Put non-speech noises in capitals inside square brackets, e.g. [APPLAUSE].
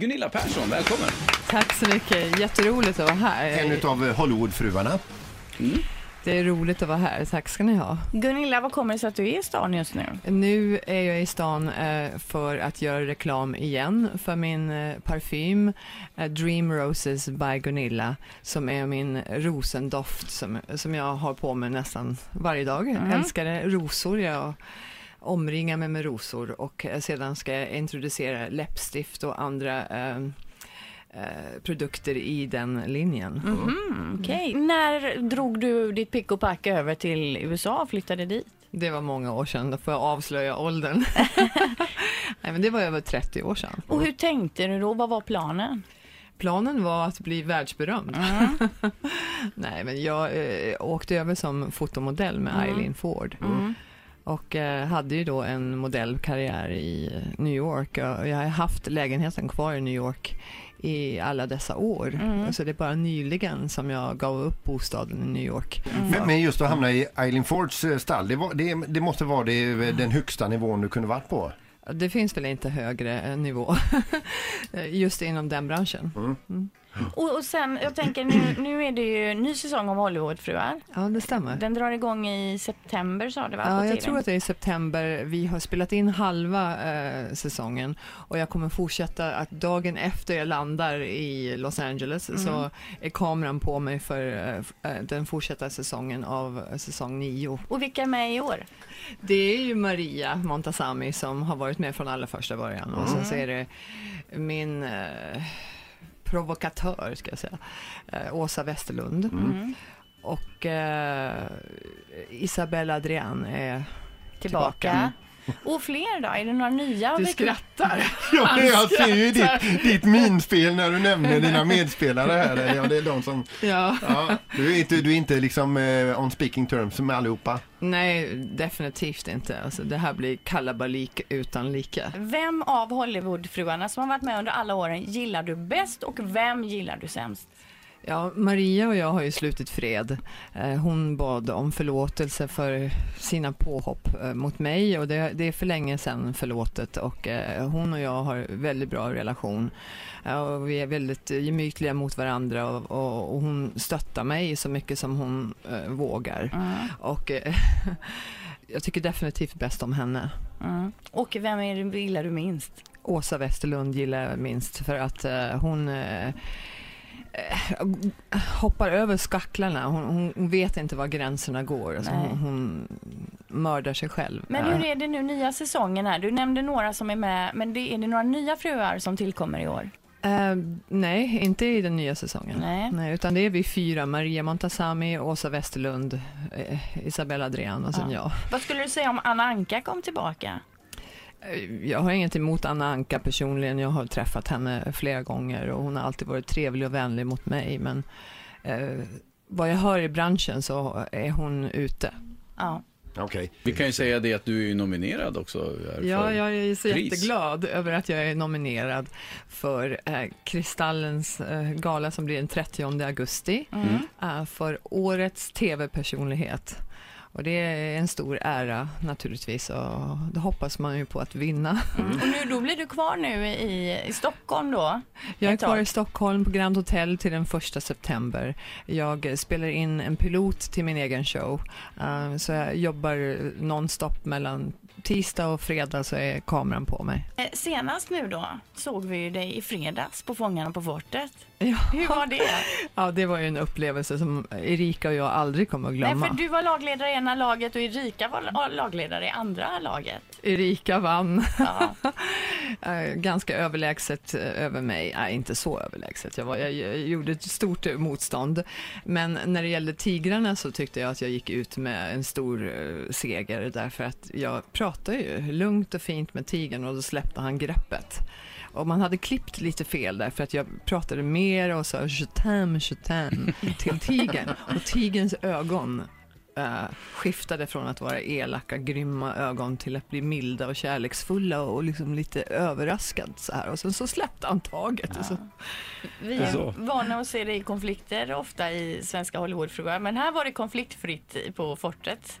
Gunilla Persson, välkommen. Tack så mycket. Jätteroligt att vara här. En av Hollywoodfruarna. Det är roligt att vara här. Tack ska ni ha. Gunilla, vad kommer det sig att du är i stan just nu? Nu är jag i stan eh, för att göra reklam igen för min eh, parfym eh, Dream Roses by Gunilla som är min rosendoft som, som jag har på mig nästan varje dag. Jag Mm. älskar det. rosor. Jag omringar mig med rosor och eh, sedan ska jag introducera läppstift och andra eh, eh, produkter i den linjen. Mhm, Okej. När drog du ditt pick och pack över till USA och flyttade dit? Det var många år sedan, då får jag avslöja åldern. [LAUGHS] [LAUGHS] Nej, men det var över 30 år sedan. Och hur tänkte du då? Vad var planen? Planen var att bli världsberömd. [LAUGHS] Nej, men jag eh, åkte över som fotomodell med Eileen Ford. Mm. Och eh, hade ju då en modellkarriär i eh, New York. Och jag har haft lägenheten kvar i New York i alla dessa år. Mm. Så det är bara nyligen som jag gav upp bostaden i New York. Men, men just att hamna i Eileen Fords eh, stall, det, var, det, det måste vara det, den högsta nivån du kunde varit på. Det finns väl inte högre nivå [LAUGHS] just inom den branschen. Och, och sen, jag tänker nu, nu är det ju ny säsong av Hollywoodfruar. Ja, det stämmer. Den drar igång i september sa du va? Ja, jag tror att det är i september. Vi har spelat in halva eh, säsongen och jag kommer fortsätta att dagen efter jag landar i Los Angeles så är kameran på mig för eh, eh, den fortsatta säsongen av eh, säsong 9. Och vilka är med i år? Det är ju Maria Montazami som har varit med från allra första början och sen så är det min eh, provokatör, ska jag säga, eh, Åsa Westerlund. Mm. Och eh, Isabella Adrian är Tillbaka. Tillbaka. Och fler då? Är det några nya? Du skrattar. [LAUGHS] [LAUGHS] Ja, jag ser ju ditt, ditt minspel när du nämner dina medspelare här. Ja, det är de som, Ja. ja, du, är inte, du är inte liksom eh, on speaking terms med allihopa. Nej, definitivt inte. Alltså, det här blir kalabalik utan like. Vem av Hollywoodfruarna som har varit med under alla åren gillar du bäst och vem gillar du sämst? Ja, Maria och jag har ju slutit fred. Eh, Hon bad om förlåtelse för sina påhopp eh, mot mig och det, det är för länge sedan förlåtet och eh, hon och jag har väldigt bra relation. Och vi är väldigt gemytliga mot varandra och, och, och hon stöttar mig så mycket som hon vågar. Och eh, [LAUGHS] jag tycker definitivt bäst om henne. Mm. Och vem är det, gillar du minst? Åsa Westerlund gillar jag minst för att hon hoppar över skacklarna. Hon, hon vet inte var gränserna går. Alltså Nej. hon, hon mördar sig själv. Men Eh, hur är det nu nya säsongen här? Du nämnde några som är med, men det, är det några nya fruar som tillkommer i år? eh, nej, inte i den nya säsongen. Nej. utan det är vi fyra. Maria Montazami, Åsa Westerlund, eh, Isabella Adrian och sen Ja. jag. Vad skulle du säga om Anna Anka kom tillbaka? Eh, Jag har inget emot Anna Anka personligen. Jag har träffat henne flera gånger och hon har alltid varit trevlig och vänlig mot mig. Men eh, vad jag hör i branschen så är hon ute. Ja. Okej. Vi kan ju säga det att du är nominerad också. här Ja, jag är så pris. jätteglad över att jag är nominerad för eh, Kristallens eh, gala som blir den 30 augusti Mm. eh, för årets tv-personlighet. Och det är en stor ära naturligtvis och det hoppas man ju på att vinna. Mm. Och nu, då blir du kvar nu i, i Stockholm då? Jag är kvar i Stockholm på Grand Hotel till den första september. Jag spelar in en pilot till min egen show. Eh, så jag jobbar nonstop mellan tisdag och fredag så är kameran på mig. Eh, Senast nu då såg vi ju dig i fredags på Fångarna på fortet. Ja. Hur var det? [LAUGHS] Ja, det var ju en upplevelse som Erika och jag aldrig kommer att Nej, glömma. för du var lagledare i ena laget och Erika var lagledare i andra laget. Erika vann Ja. [LAUGHS] eh, ganska överlägset eh, över mig. Nej, inte så överlägset. Jag, var, jag, gjorde ett stort motstånd. Men när det gällde tigrarna så tyckte jag att jag gick ut med en stor seger därför att jag pratade ju lugnt och fint med tigern och då släppte han greppet. Och man hade klippt lite fel där för att jag pratade mer och sa je t'aime, je t'aime [LAUGHS] till tigern. Och tigerns ögon eh, skiftade från att vara elaka, grymma ögon till att bli milda och kärleksfulla och liksom lite överraskad så här. Och sen så släppte han taget. Och så, Vi är Så. vana att se dig i konflikter ofta i svenska Hollywoodfruar, men här var det konfliktfritt på fortet.